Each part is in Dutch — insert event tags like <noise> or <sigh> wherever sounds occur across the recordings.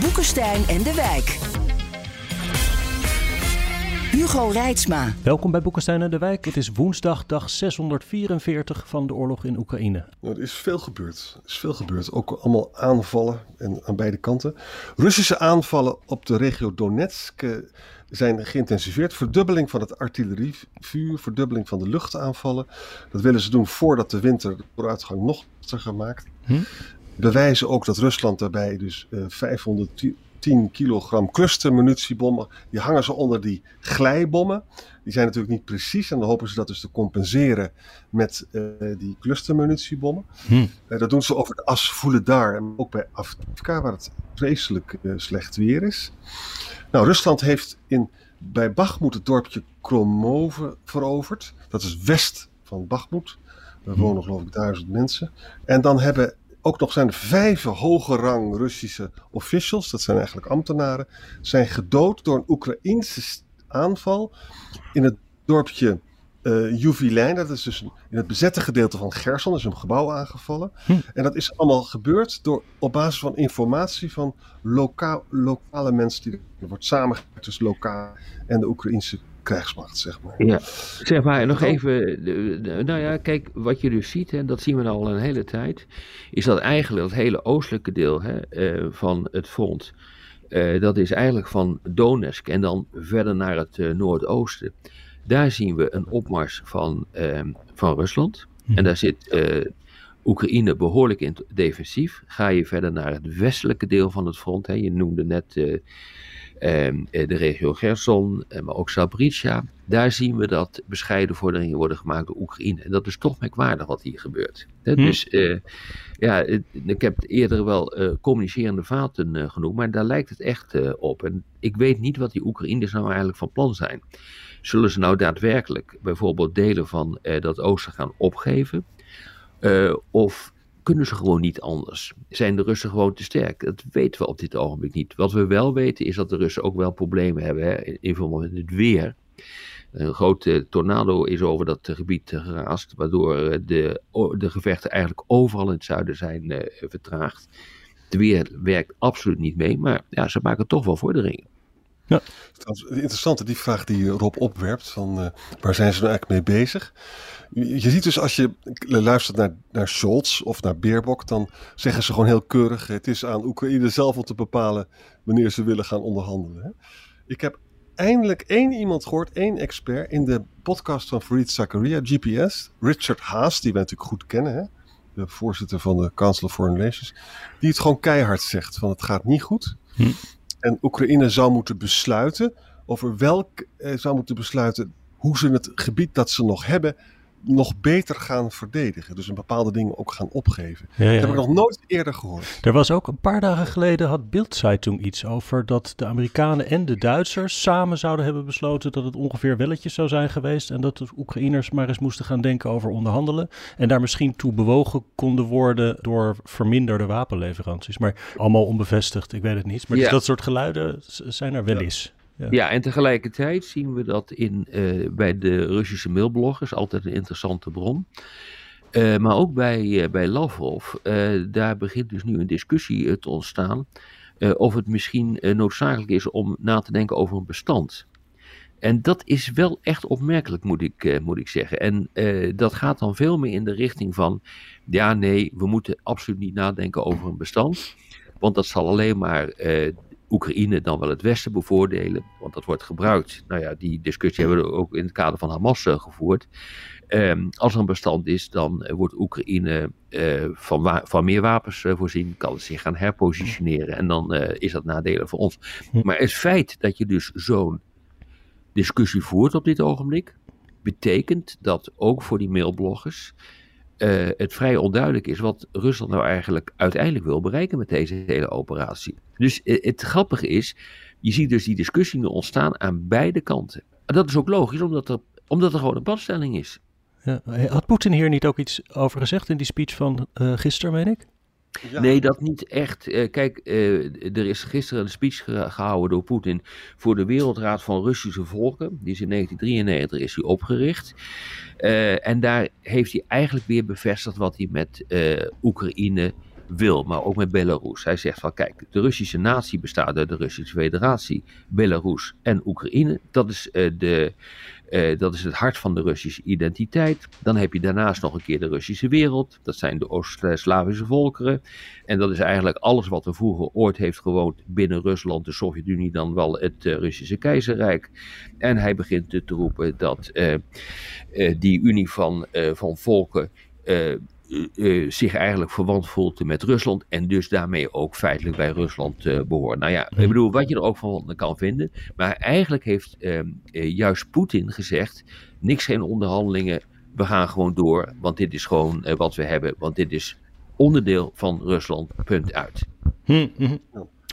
Boekenstein en de Wijk. Hugo Reitsma. Welkom bij Boekenstein en de Wijk. Het is woensdag, dag 644 van de oorlog in Oekraïne. Nou, er is veel gebeurd. Er is veel gebeurd. Ook allemaal aanvallen en aan beide kanten. Russische aanvallen op de regio Donetsk eh, zijn geïntensiveerd. Verdubbeling van het artillerievuur, verdubbeling van de luchtaanvallen. Dat willen ze doen voordat de winter de vooruitgang nog lastiger maakt. Hm? Bewijzen ook dat Rusland daarbij dus uh, 510 kilogram clustermunitiebommen, die hangen ze onder die glijbommen. Die zijn natuurlijk niet precies en dan hopen ze dat dus te compenseren met uh, die clustermunitiebommen. Hm. Uh, dat doen ze over de as voelen daar en ook bij Afdivka, waar het vreselijk slecht weer is. Nou, Rusland heeft in, bij Bachmut het dorpje Kromove veroverd. Dat is west van Bachmut. Daar wonen geloof ik duizend mensen. En dan hebben ook nog zijn vijf hoge rang Russische officials, dat zijn eigenlijk ambtenaren, zijn gedood door een Oekraïnse aanval in het dorpje uh, Juvilijn. Dat is dus in het bezette gedeelte van Gerson, is een gebouw aangevallen. Hm. En dat is allemaal gebeurd door, op basis van informatie van loka lokale mensen. Die, er wordt samengewerkt tussen lokaal en de Oekraïnse krijgsmacht, zeg maar. Ja, zeg maar nog even, nou ja, kijk, wat je dus ziet, en dat zien we al een hele tijd, is dat eigenlijk het hele oostelijke deel hè, uh, van het front, uh, dat is eigenlijk van Donetsk en dan verder naar het uh, noordoosten. Daar zien we een opmars van, ehm, van Rusland. Hm. En daar zit Oekraïne behoorlijk in defensief. Ga je verder naar het westelijke deel van het front, hè, je noemde net de regio Gerson, maar ook Zaporizhia. Daar zien we dat bescheiden vorderingen worden gemaakt door Oekraïne. En dat is toch merkwaardig wat hier gebeurt. Hm. Dus uh, ja, ik heb eerder wel uh, communicerende vaten uh, genoemd, maar daar lijkt het echt op. En ik weet niet wat die Oekraïners nou eigenlijk van plan zijn. Zullen ze nou daadwerkelijk bijvoorbeeld delen van dat oosten gaan opgeven? of kunnen ze gewoon niet anders? Zijn de Russen gewoon te sterk? Dat weten we op dit ogenblik niet. Wat we wel weten is dat de Russen ook wel problemen hebben hè, in verband met het weer. Een grote tornado is over dat gebied geraast, waardoor de, de gevechten eigenlijk overal in het zuiden zijn uh, vertraagd. Het weer werkt absoluut niet mee, maar ja, ze maken toch wel vorderingen. Ja. Interessante die vraag die Rob opwerpt, van uh, waar zijn ze nou eigenlijk mee bezig? Je, je ziet dus als je luistert naar, naar Scholz of naar Beerbok, dan zeggen ze gewoon heel keurig, het is aan Oekraïne zelf om te bepalen wanneer ze willen gaan onderhandelen. Hè? Ik heb eindelijk één iemand gehoord, één expert, in de podcast van Farid Zakaria, GPS, Richard Haas, die wij natuurlijk goed kennen, hè? de voorzitter van de Council of Foreign Relations, die het gewoon keihard zegt van het gaat niet goed. Hm. En Oekraïne zou moeten besluiten over welk eh, zou moeten besluiten hoe ze het gebied dat ze nog hebben nog beter gaan verdedigen. Dus een bepaalde dingen ook gaan opgeven. Ja, ja. Dat heb ik nog nooit eerder gehoord. Er was ook een paar dagen geleden had Bildzeitung iets over dat de Amerikanen en de Duitsers samen zouden hebben besloten dat het ongeveer welletjes zou zijn geweest en dat de Oekraïners maar eens moesten gaan denken over onderhandelen en daar misschien toe bewogen konden worden door verminderde wapenleveranties. Maar allemaal onbevestigd, ik weet het niet. Maar ja. dus dat soort geluiden zijn er wel eens. Ja. en tegelijkertijd zien we dat in, uh, bij de Russische mailbloggers, altijd een interessante bron. Uh, maar ook bij, uh, bij Lavrov, daar begint dus nu een discussie te ontstaan. of het misschien noodzakelijk is om na te denken over een bestand. En dat is wel echt opmerkelijk, moet ik, moet ik zeggen. En dat gaat dan veel meer in de richting van: ja, nee, we moeten absoluut niet nadenken over een bestand. Want dat zal alleen maar Oekraïne dan wel het Westen bevoordelen, want dat wordt gebruikt. Nou ja, die discussie hebben we ook in het kader van Hamas uh, gevoerd. Um, als er een bestand is, dan uh, wordt Oekraïne uh, van, van, meer wapens voorzien, kan het zich gaan herpositioneren en dan is dat nadelen voor ons. Hm. Maar het feit dat je dus zo'n discussie voert op dit ogenblik, betekent dat ook voor die mailbloggers uh, het vrij onduidelijk is wat Rusland nou eigenlijk uiteindelijk wil bereiken met deze hele operatie. Dus uh, het grappige is, je ziet dus die discussie nu ontstaan aan beide kanten. En dat is ook logisch, omdat er, omdat er gewoon een padstelling is. Ja, had Poetin hier niet ook iets over gezegd in die speech van uh, gisteren, meen ik? Nee, dat niet echt. Uh, kijk, uh, er is gisteren een speech ge gehouden door Poetin voor de Wereldraad van Russische Volken. Die is in 1993 is hij opgericht. Uh, en daar heeft hij eigenlijk weer bevestigd wat hij met Oekraïne wil, maar ook met Belarus. Hij zegt van kijk, de Russische natie bestaat uit de Russische Federatie, Belarus en Oekraïne. Dat is, uh, de, uh, dat is het hart van de Russische identiteit. Dan heb je daarnaast nog een keer de Russische wereld. Dat zijn de Oost-Slavische volkeren. En dat is eigenlijk alles wat er vroeger ooit heeft gewoond binnen Rusland, de Sovjet-Unie, dan wel het uh, Russische keizerrijk. En hij begint te roepen dat die unie van, van volken zich eigenlijk verwant voelt met Rusland en dus daarmee ook feitelijk bij Rusland uh, behoort. Nou ja, ik bedoel, wat je er ook van kan vinden, maar eigenlijk heeft uh, juist Poetin gezegd, niks geen onderhandelingen, we gaan gewoon door, want dit is gewoon wat we hebben, want dit is onderdeel van Rusland, punt uit. Hm, hm.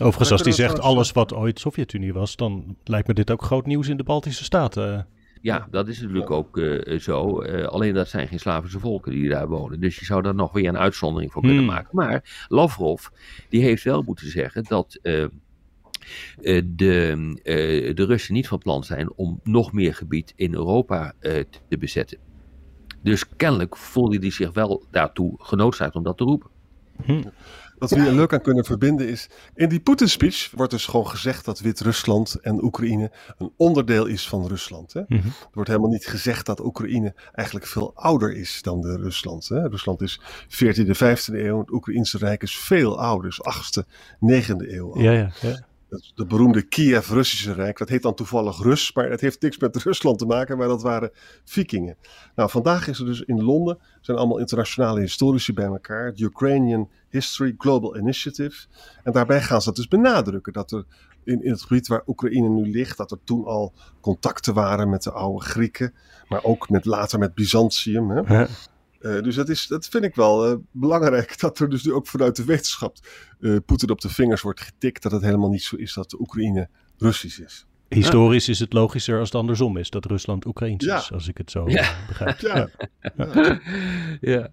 Overigens, als hij zegt alles wat ooit Sovjet-Unie was, dan lijkt me dit ook groot nieuws in de Baltische Staten. Ja, dat is natuurlijk ook uh, zo. Uh, alleen dat zijn geen Slavische volken die daar wonen. Dus je zou daar nog weer een uitzondering voor kunnen Hmm. maken. Maar Lavrov, die heeft wel moeten zeggen dat uh, de, de Russen niet van plan zijn om nog meer gebied in Europa te bezetten. Dus kennelijk voelde hij zich wel daartoe genoodzaakt om dat te roepen. Hm. Wat we hier leuk aan kunnen verbinden is. In die Poetin-speech wordt dus gewoon gezegd dat Wit-Rusland en Oekraïne een onderdeel is van Rusland. Hè? Mhm. Er wordt helemaal niet gezegd dat Oekraïne eigenlijk veel ouder is dan de Rusland. Hè? Rusland is 14e, 15e eeuw. Het Oekraïnse Rijk is veel ouder, is 8e, 9e eeuw. al. Ja, ja, ja. De beroemde Kiev-Russische Rijk, dat heet dan toevallig Rus, maar het heeft niks met <laughs> Rusland te maken, maar dat waren vikingen. Nou, vandaag is er dus in Londen, zijn allemaal internationale historici bij elkaar, het Ukrainian History Global Initiative. En daarbij gaan ze dat dus benadrukken, dat er in, in het gebied waar Oekraïne nu ligt, dat er toen al contacten waren met de oude Grieken, maar ook met, later met Byzantium. Hè? Uh, dus dat, is, dat vind ik wel uh, belangrijk, <laughs> dat er dus nu ook vanuit de wetenschap uh, Poetin op de vingers wordt getikt dat het helemaal niet zo is dat de Oekraïne Russisch is. Historisch is het logischer als het andersom is, dat Rusland Oekraïns Ja. is, als ik het zo Ja. eh, begrijp. Ja, ja.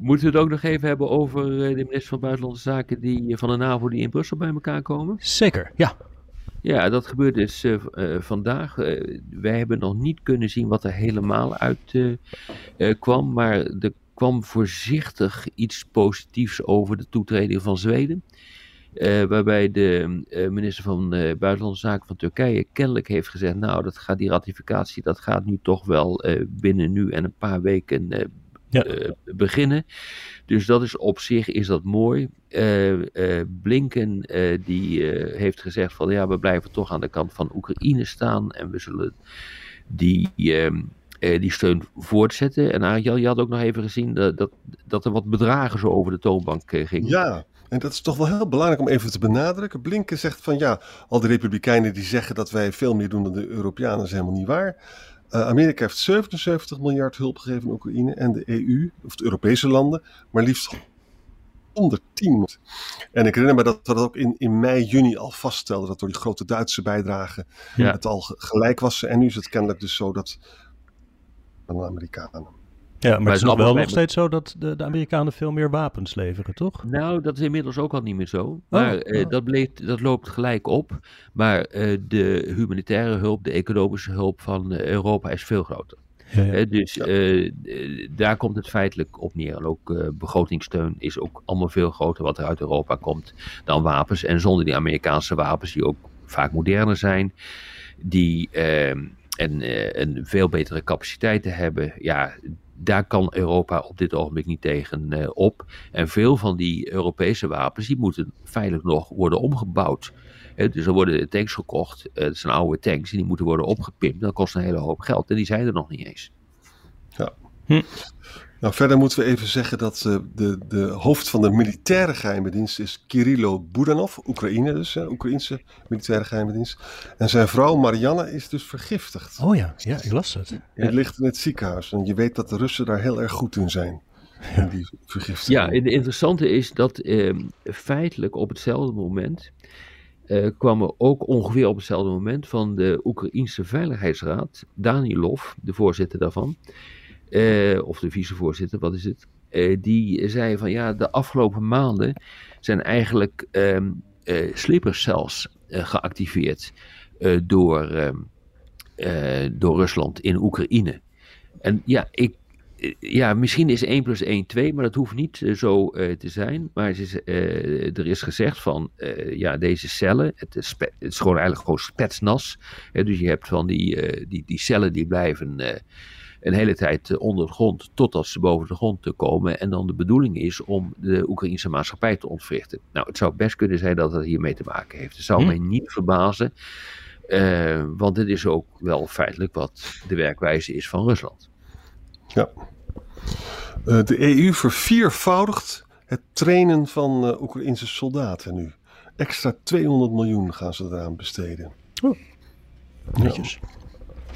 Moeten we het ook nog even hebben over eh, de minister van Buitenlandse Zaken die, eh, van de NAVO die in Brussel bij elkaar komen? Zeker, ja. Ja, dat gebeurt dus eh, eh, vandaag. Eh, wij hebben nog niet kunnen zien wat er helemaal uit kwam, maar er kwam voorzichtig iets positiefs over de toetreding van Zweden. Waarbij de minister van Buitenlandse Zaken van Turkije kennelijk heeft gezegd: Nou, dat gaat, die ratificatie dat gaat nu toch wel binnen nu en een paar weken Ja. eh, beginnen. Dus dat is op zich is dat mooi. Eh, eh, Blinken die heeft gezegd van ja, we blijven toch aan de kant van Oekraïne staan en we zullen die, ehm, eh, die steun voortzetten. En Arjan, je had ook nog even gezien dat, dat, dat er wat bedragen zo over de toonbank gingen. ja. En dat is toch wel heel belangrijk om even te benadrukken. Blinken zegt van ja, al die republikeinen die zeggen dat wij veel meer doen dan de Europeanen is helemaal niet waar. Uh, Amerika heeft 77 miljard hulp gegeven aan Oekraïne en de EU, of de Europese landen, maar liefst 110. En ik herinner me dat we dat ook in, in mei, juni al vaststelden, dat door die grote Duitse bijdrage Ja. het al ge- gelijk was. En nu is het kennelijk dus zo dat de Amerikanen. Ja, maar, het het is nog wel nog steeds zo dat de, de Amerikanen veel meer wapens leveren, toch? Nou, dat is inmiddels ook al niet meer zo. Maar eh, oh. dat, bleef, dat loopt gelijk op. Maar eh, de humanitaire hulp, de economische hulp van eh, Europa is veel groter. Ja, ja. Hè, dus Ja. daar komt het feitelijk op neer. En ook eh, begrotingssteun is ook allemaal veel groter wat er uit Europa komt dan wapens. En zonder die Amerikaanse wapens, die ook vaak moderner zijn, die eh, en, eh, een veel betere capaciteiten hebben, ja, daar kan Europa op dit ogenblik niet tegen eh, op. En veel van die Europese wapens, die moeten feitelijk nog worden omgebouwd. Hè, dus er worden tanks gekocht, eh, het zijn oude tanks, en die moeten worden opgepimpt. Dat kost een hele hoop geld en die zijn er nog niet eens. Nou, verder moeten we even zeggen dat eh, de, de hoofd van de militaire geheime dienst is Kirilo Budanov, Oekraïne dus, hè, Oekraïnse militaire geheime dienst. En zijn vrouw Marianne is dus vergiftigd. Oh ja, ja, ik las het. Die ligt in het ziekenhuis en je weet dat de Russen daar heel erg goed in zijn. in die vergiftiging. Ja, en het interessante is dat ehm, feitelijk op hetzelfde moment eh, kwam er ook ongeveer op hetzelfde moment van de Oekraïnse Veiligheidsraad, Danilov, de voorzitter daarvan, eh, of de vicevoorzitter, wat is het? Eh, die zei van ja, de afgelopen maanden zijn eigenlijk eh, geactiveerd door, ehm, eh, door Rusland in Oekraïne. En ja, ik, ja, misschien is 1 plus 1 2, maar dat hoeft niet zo te zijn. Maar is, er is gezegd van, ja, deze cellen, het is, gewoon eigenlijk gewoon spetsnas. Hè, dus je hebt van die, die, die cellen die blijven een hele tijd eh, onder de grond, totdat ze boven de grond te komen. En dan de bedoeling is om de Oekraïnse maatschappij te ontwrichten. Nou, het zou best kunnen zijn dat dat hiermee te maken heeft. Het zou Hm. mij niet verbazen, eh, want dit is ook wel feitelijk wat de werkwijze is van Rusland. Ja. Eh, de EU verviervoudigt het trainen van eh Oekraïnse soldaten nu. Extra 200 miljoen gaan ze eraan besteden. Netjes.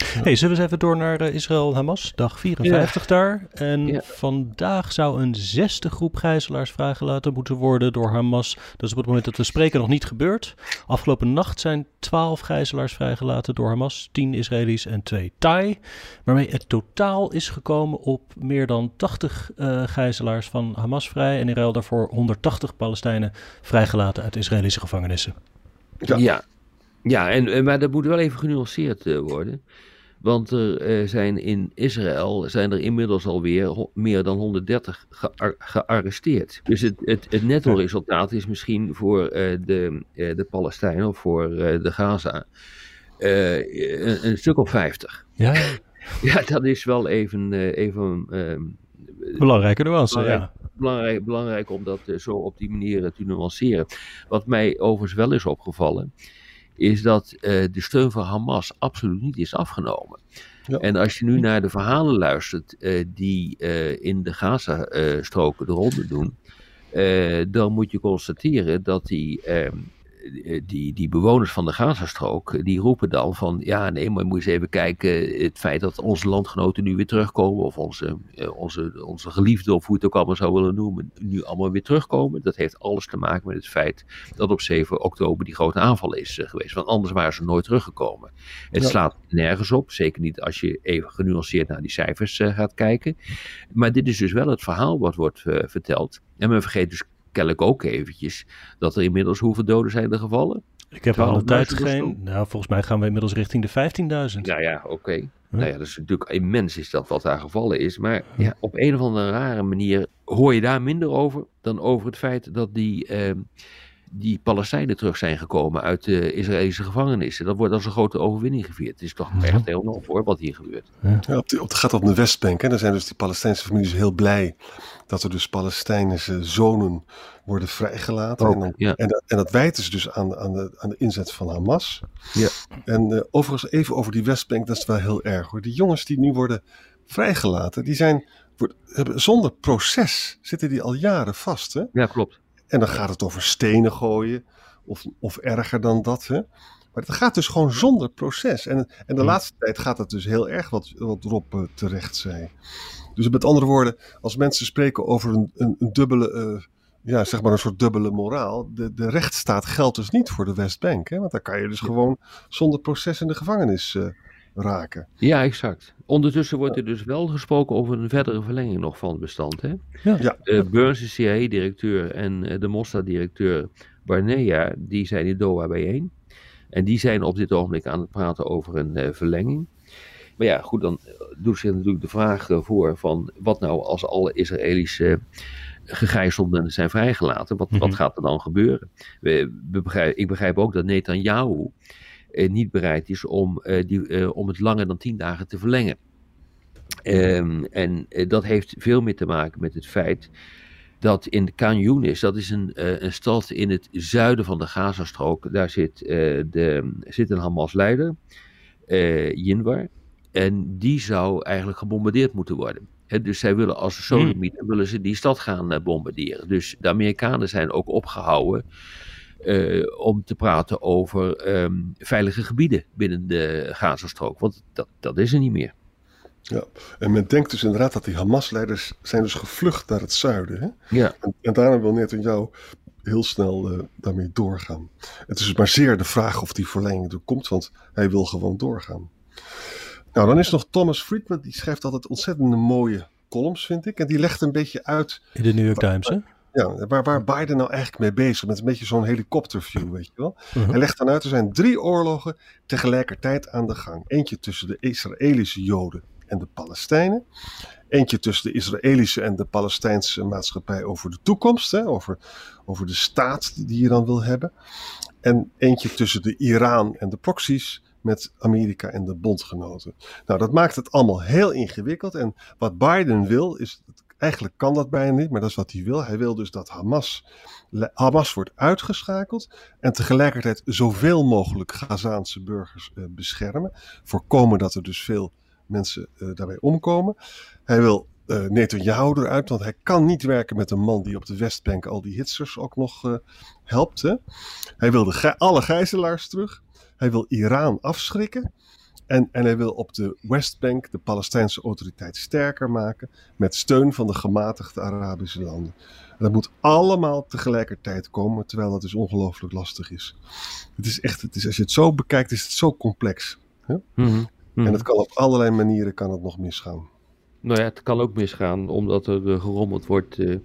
Hey, zullen we eens even door naar eh, Israël-Hamas? Dag 54 daar. En Ja. vandaag zou een zesde groep gijzelaars vrijgelaten moeten worden door Hamas. Dat is op het moment dat we spreken nog niet gebeurd. Afgelopen nacht zijn 12 gijzelaars vrijgelaten door Hamas. 10 Israëli's en 2 Thai. Waarmee het totaal is gekomen op meer dan 80 eh gijzelaars van Hamas vrij. En in ruil daarvoor 180 Palestijnen vrijgelaten uit Israëlische gevangenissen. Ja. Ja, ja en, en- maar dat moet wel even genuanceerd eh, worden. Want er eh, zijn in Israël zijn er inmiddels alweer meer dan 130 gear- gearresteerd. Dus het, het, het netto resultaat is misschien voor eh, de, eh, de Palestijnen of voor de Gaza een, een stuk of 50. Ja, <laughs> Ja, dat is wel even, even ehm, belangrijke nuance. Ja. belangrijk, belangrijk om dat zo op die manier te nuanceren. Wat mij overigens wel is opgevallen, is dat eh, de steun van Hamas absoluut niet is afgenomen. Ja. En als je nu naar de verhalen luistert eh, die eh, in de Gaza-stroken de ronde doen, dan moet je constateren dat die, ehm, eh, die, die bewoners van de Gazastrook, eh, die roepen dan van, ja nee, maar moet eens even kijken, het feit dat onze landgenoten nu weer terugkomen, of onze, eh, onze, onze geliefden, of hoe je het ook allemaal zou willen noemen, nu allemaal weer terugkomen, dat heeft alles te maken met het feit dat op 7 oktober die grote aanval is eh, geweest, want anders waren ze nooit teruggekomen. Het Ja. slaat nergens op, zeker niet als je even genuanceerd naar die cijfers eh, gaat kijken. Maar dit is dus wel het verhaal wat wordt eh, verteld. En men vergeet dus kennelijk ook eventjes dat er inmiddels hoeveel doden zijn er gevallen. Ik heb al een 12.000 tijd geen. Nou, volgens mij gaan we inmiddels richting de 15.000. Nou ja, oké. Nou ja, dat is natuurlijk immens is dat wat daar gevallen is. Maar ja, op een of andere rare manier hoor je daar minder over dan over het feit dat die, ehm, die Palestijnen terug zijn gekomen uit de Israëlische gevangenissen. Dat wordt als een grote overwinning gevierd. Het is toch echt heel nog voor wat hier gebeurt. Ja, op de, op, het gaat op de Westbank. En dan zijn dus die Palestijnse families heel blij dat er dus Palestijnse zonen worden vrijgelaten. Ook, en, dan, ja. en, dat- en dat wijten ze dus aan, aan, de, aan de inzet van Hamas. Ja. En eh, overigens even over die Westbank, dat is wel heel erg hoor. Die jongens die nu worden vrijgelaten, die zijn, wordt- hebben, zonder proces zitten die al jaren vast. Hè? Ja, klopt. En dan gaat het over stenen gooien of, of erger dan dat. Hè? Maar het gaat dus gewoon zonder proces. En, en de laatste tijd gaat het dus heel erg wat, wat Rob eh, terecht zei. Dus met andere woorden, als mensen spreken over een, een, een dubbele, eh, ja, zeg maar een soort dubbele moraal. De, de rechtsstaat geldt dus niet voor de Westbank. Hè? Want dan kan je dus gewoon zonder proces in de gevangenis eh, raken. Ja, exact. Ondertussen wordt er dus wel gesproken over een verdere verlenging nog van het bestand. Hè? Ja. Eh, Burns, de CIA-directeur, en eh, de Mossad-directeur Barnea, die zijn in Doha bijeen. En die zijn op dit ogenblik aan het praten over een eh, verlenging. Maar ja, goed, dan eh, doet zich natuurlijk de vraag voor van wat nou als alle Israëlische gegijzelden zijn vrijgelaten, wat, wat Mhm. gaat er dan gebeuren? We, we begrijp, ik begrijp ook dat Netanyahu niet bereid is om, eh, die, eh, om het langer dan tien dagen te verlengen. Ehm, en eh, dat heeft veel meer te maken met het feit dat in de Khan Yunis, dat is een, eh, een stad in het zuiden van de Gazastrook, daar zit, eh, de, zit een Hamas-leider, eh Jinwar, en die zou eigenlijk gebombardeerd moeten worden. Hè, dus zij willen als sodomieten willen ze die stad gaan eh, bombarderen. Dus de Amerikanen zijn ook opgehouden eh, om te praten over ehm, veilige gebieden binnen de Gazastrook. Want dat, dat is er niet meer. Ja, en men denkt dus inderdaad dat die Hamas-leiders zijn dus gevlucht naar het zuiden. Hè? Ja. En, en daarom wil Netanyahu heel snel uh, daarmee doorgaan. Het is maar zeer de vraag of die verlenging er komt, want hij wil gewoon doorgaan. Nou, dan is nog Thomas Friedman, die schrijft altijd ontzettend mooie columns, vind ik. En die legt een beetje uit... In de New York Times, hè? Ja, waar, waar Biden nou eigenlijk mee bezig is. Met een beetje zo'n helikopterview, weet je wel. Uh -huh. Hij legt dan uit, er zijn drie oorlogen tegelijkertijd aan de gang. Eentje tussen de Israëlische Joden en de Palestijnen. Eentje tussen de Israëlische en de Palestijnse maatschappij over de toekomst. Hè, over, over de staat die je dan wil hebben. En eentje tussen de Iran en de proxies met Amerika en de bondgenoten. Nou, dat maakt het allemaal heel ingewikkeld. En wat Biden wil, is, eigenlijk kan dat bijna niet, maar dat is wat hij wil. Hij wil dus dat Hamas, Hamas wordt uitgeschakeld en tegelijkertijd zoveel mogelijk Gazaanse burgers uh, beschermen. Voorkomen dat er dus veel mensen uh, daarbij omkomen. Hij wil uh, Netanyahu eruit, want hij kan niet werken met een man die op de Westbank al die hitsers ook nog uh, helpt. Hij wil de alle gijzelaars terug. Hij wil Iran afschrikken. En, en hij wil op de Westbank de Palestijnse autoriteit sterker maken. Met steun van de gematigde Arabische landen. En dat moet allemaal tegelijkertijd komen, terwijl dat dus ongelooflijk lastig is. Het is echt, het is, als je het zo bekijkt, is het zo complex. Hè? Mm -hmm. En het kan op allerlei manieren kan het nog misgaan. Nou ja, het kan ook misgaan omdat er gerommeld wordt uh,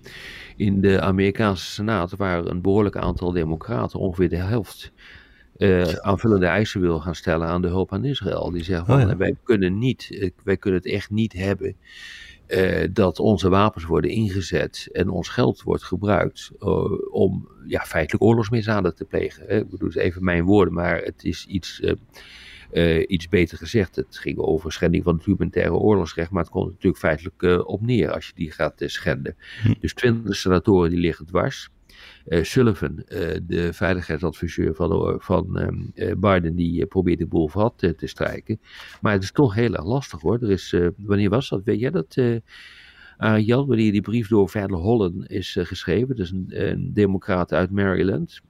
in de Amerikaanse Senaat, waar een behoorlijk aantal democraten, ongeveer de helft, uh, aanvullende eisen wil gaan stellen aan de hulp aan Israël. Die zeggen van, oh ja. wij kunnen niet, wij kunnen het echt niet hebben uh, dat onze wapens worden ingezet en ons geld wordt gebruikt uh, om ja, feitelijk oorlogsmisdaden te plegen. Hè. Ik bedoel, het even mijn woorden, maar het is iets, uh, iets beter gezegd. Het ging over schending van het humanitaire oorlogsrecht, maar het komt natuurlijk feitelijk op neer als je die gaat schenden. Hm. Dus twintig senatoren die liggen dwars. Uh, Sullivan, uh, de veiligheidsadviseur van, van uh, Biden, die probeert de boel vooruit te, strijken. Maar het is toch heel erg lastig hoor. Er is, wanneer was dat? Weet jij dat? Jan, wanneer die brief door Van Hollen is geschreven, dus een, een democraat uit Maryland,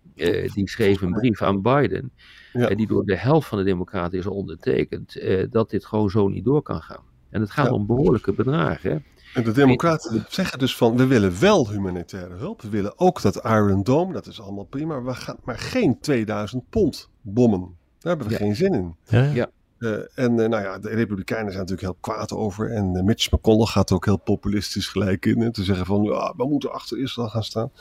die schreef een brief aan Biden, ja. die door de helft van de democraten is ondertekend, dat dit gewoon zo niet door kan gaan. En het gaat ja. om behoorlijke bedragen. En de democraten zeggen dus van, we willen wel humanitaire hulp. We willen ook dat Iron Dome, dat is allemaal prima. Maar we gaan maar geen 2000 pond bommen. Daar hebben we ja. geen zin in. Ja. ja. Uh, en uh, nou ja, de Republikeinen zijn natuurlijk heel kwaad over. En uh, Mitch McConnell gaat er ook heel populistisch gelijk in. Hè, te zeggen van, ja, we moeten achter Israël gaan staan.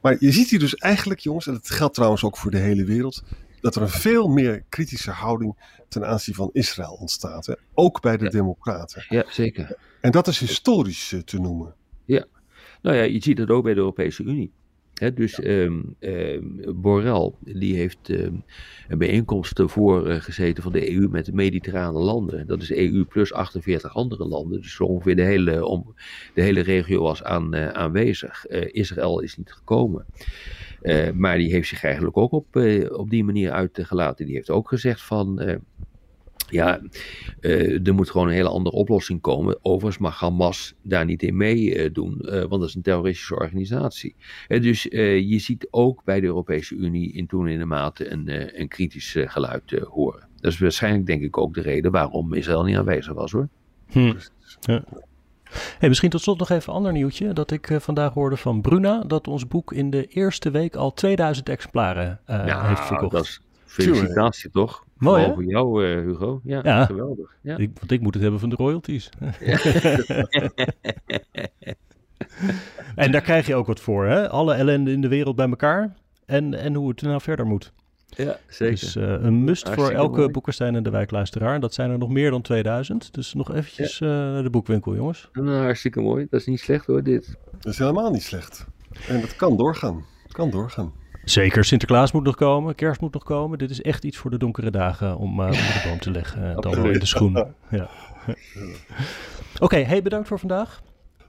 Maar je ziet hier dus eigenlijk, jongens, en dat geldt trouwens ook voor de hele wereld. Dat er een veel meer kritische houding ten aanzien van Israël ontstaat. Hè? Ook bij de ja. democraten. Ja, zeker. En dat is historisch uh, te noemen. Ja, nou ja, je ziet het ook bij de Europese Unie. He, dus ja. um, um, Borrell die heeft um, een bijeenkomst voor uh, gezeten van de EU met de mediterrane landen. Dat is EU plus 48 andere landen. Dus ongeveer de hele, om, de hele regio was aan, uh, aanwezig. Uh, Israël is niet gekomen. maar die heeft zich eigenlijk ook op, op die manier uitgelaten. Die heeft ook gezegd van ja, uh, er moet gewoon een hele andere oplossing komen. Overigens mag Hamas daar niet in meedoen, uh, uh, want dat is een terroristische organisatie. dus je ziet ook bij de Europese Unie in toenemende mate een, een kritisch geluid horen. Dat is waarschijnlijk denk ik ook de reden waarom Israël niet aanwezig was hoor. Hm. Ja. Hey, misschien tot slot nog even een ander nieuwtje. Dat ik vandaag hoorde van Bruna. Dat ons boek in de eerste week al 2000 exemplaren ja, heeft verkocht. Dat is felicitatie toch? Mooi, Vooral voor jou, uh, Hugo. Ja, ja, geweldig. Ja. Ik, want ik moet het hebben van de royalties. <laughs> <laughs> en daar krijg je ook wat voor, hè? Alle ellende in de wereld bij elkaar. En, en hoe het nou verder moet. Ja, zeker. Dus uh, een must Hartstikke voor elke Boekenstein en de Wijkluisteraar. Dat zijn er nog meer dan 2000. Dus nog eventjes ja. uh, naar de boekwinkel, jongens. Nou, hartstikke mooi. Dat is niet slecht hoor, dit. Dat is helemaal niet slecht. En dat kan doorgaan. Het kan doorgaan. Zeker, Sinterklaas moet nog komen, kerst moet nog komen. Dit is echt iets voor de donkere dagen om uh, onder de boom te leggen. dan wel in de schoen. <laughs> Ja. <laughs> Oké, okay, hey, bedankt voor vandaag.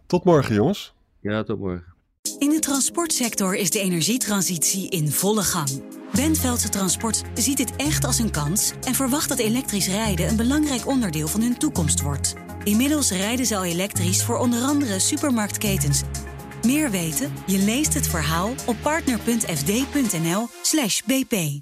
Tot morgen, jongens. Ja, tot morgen. In de transportsector is de energietransitie in volle gang. Bentveldse Transport ziet dit echt als een kans en verwacht dat elektrisch rijden een belangrijk onderdeel van hun toekomst wordt. Inmiddels rijden ze al elektrisch voor onder andere supermarktketens. Meer weten? Je leest het verhaal op partner.fd.nl/bp.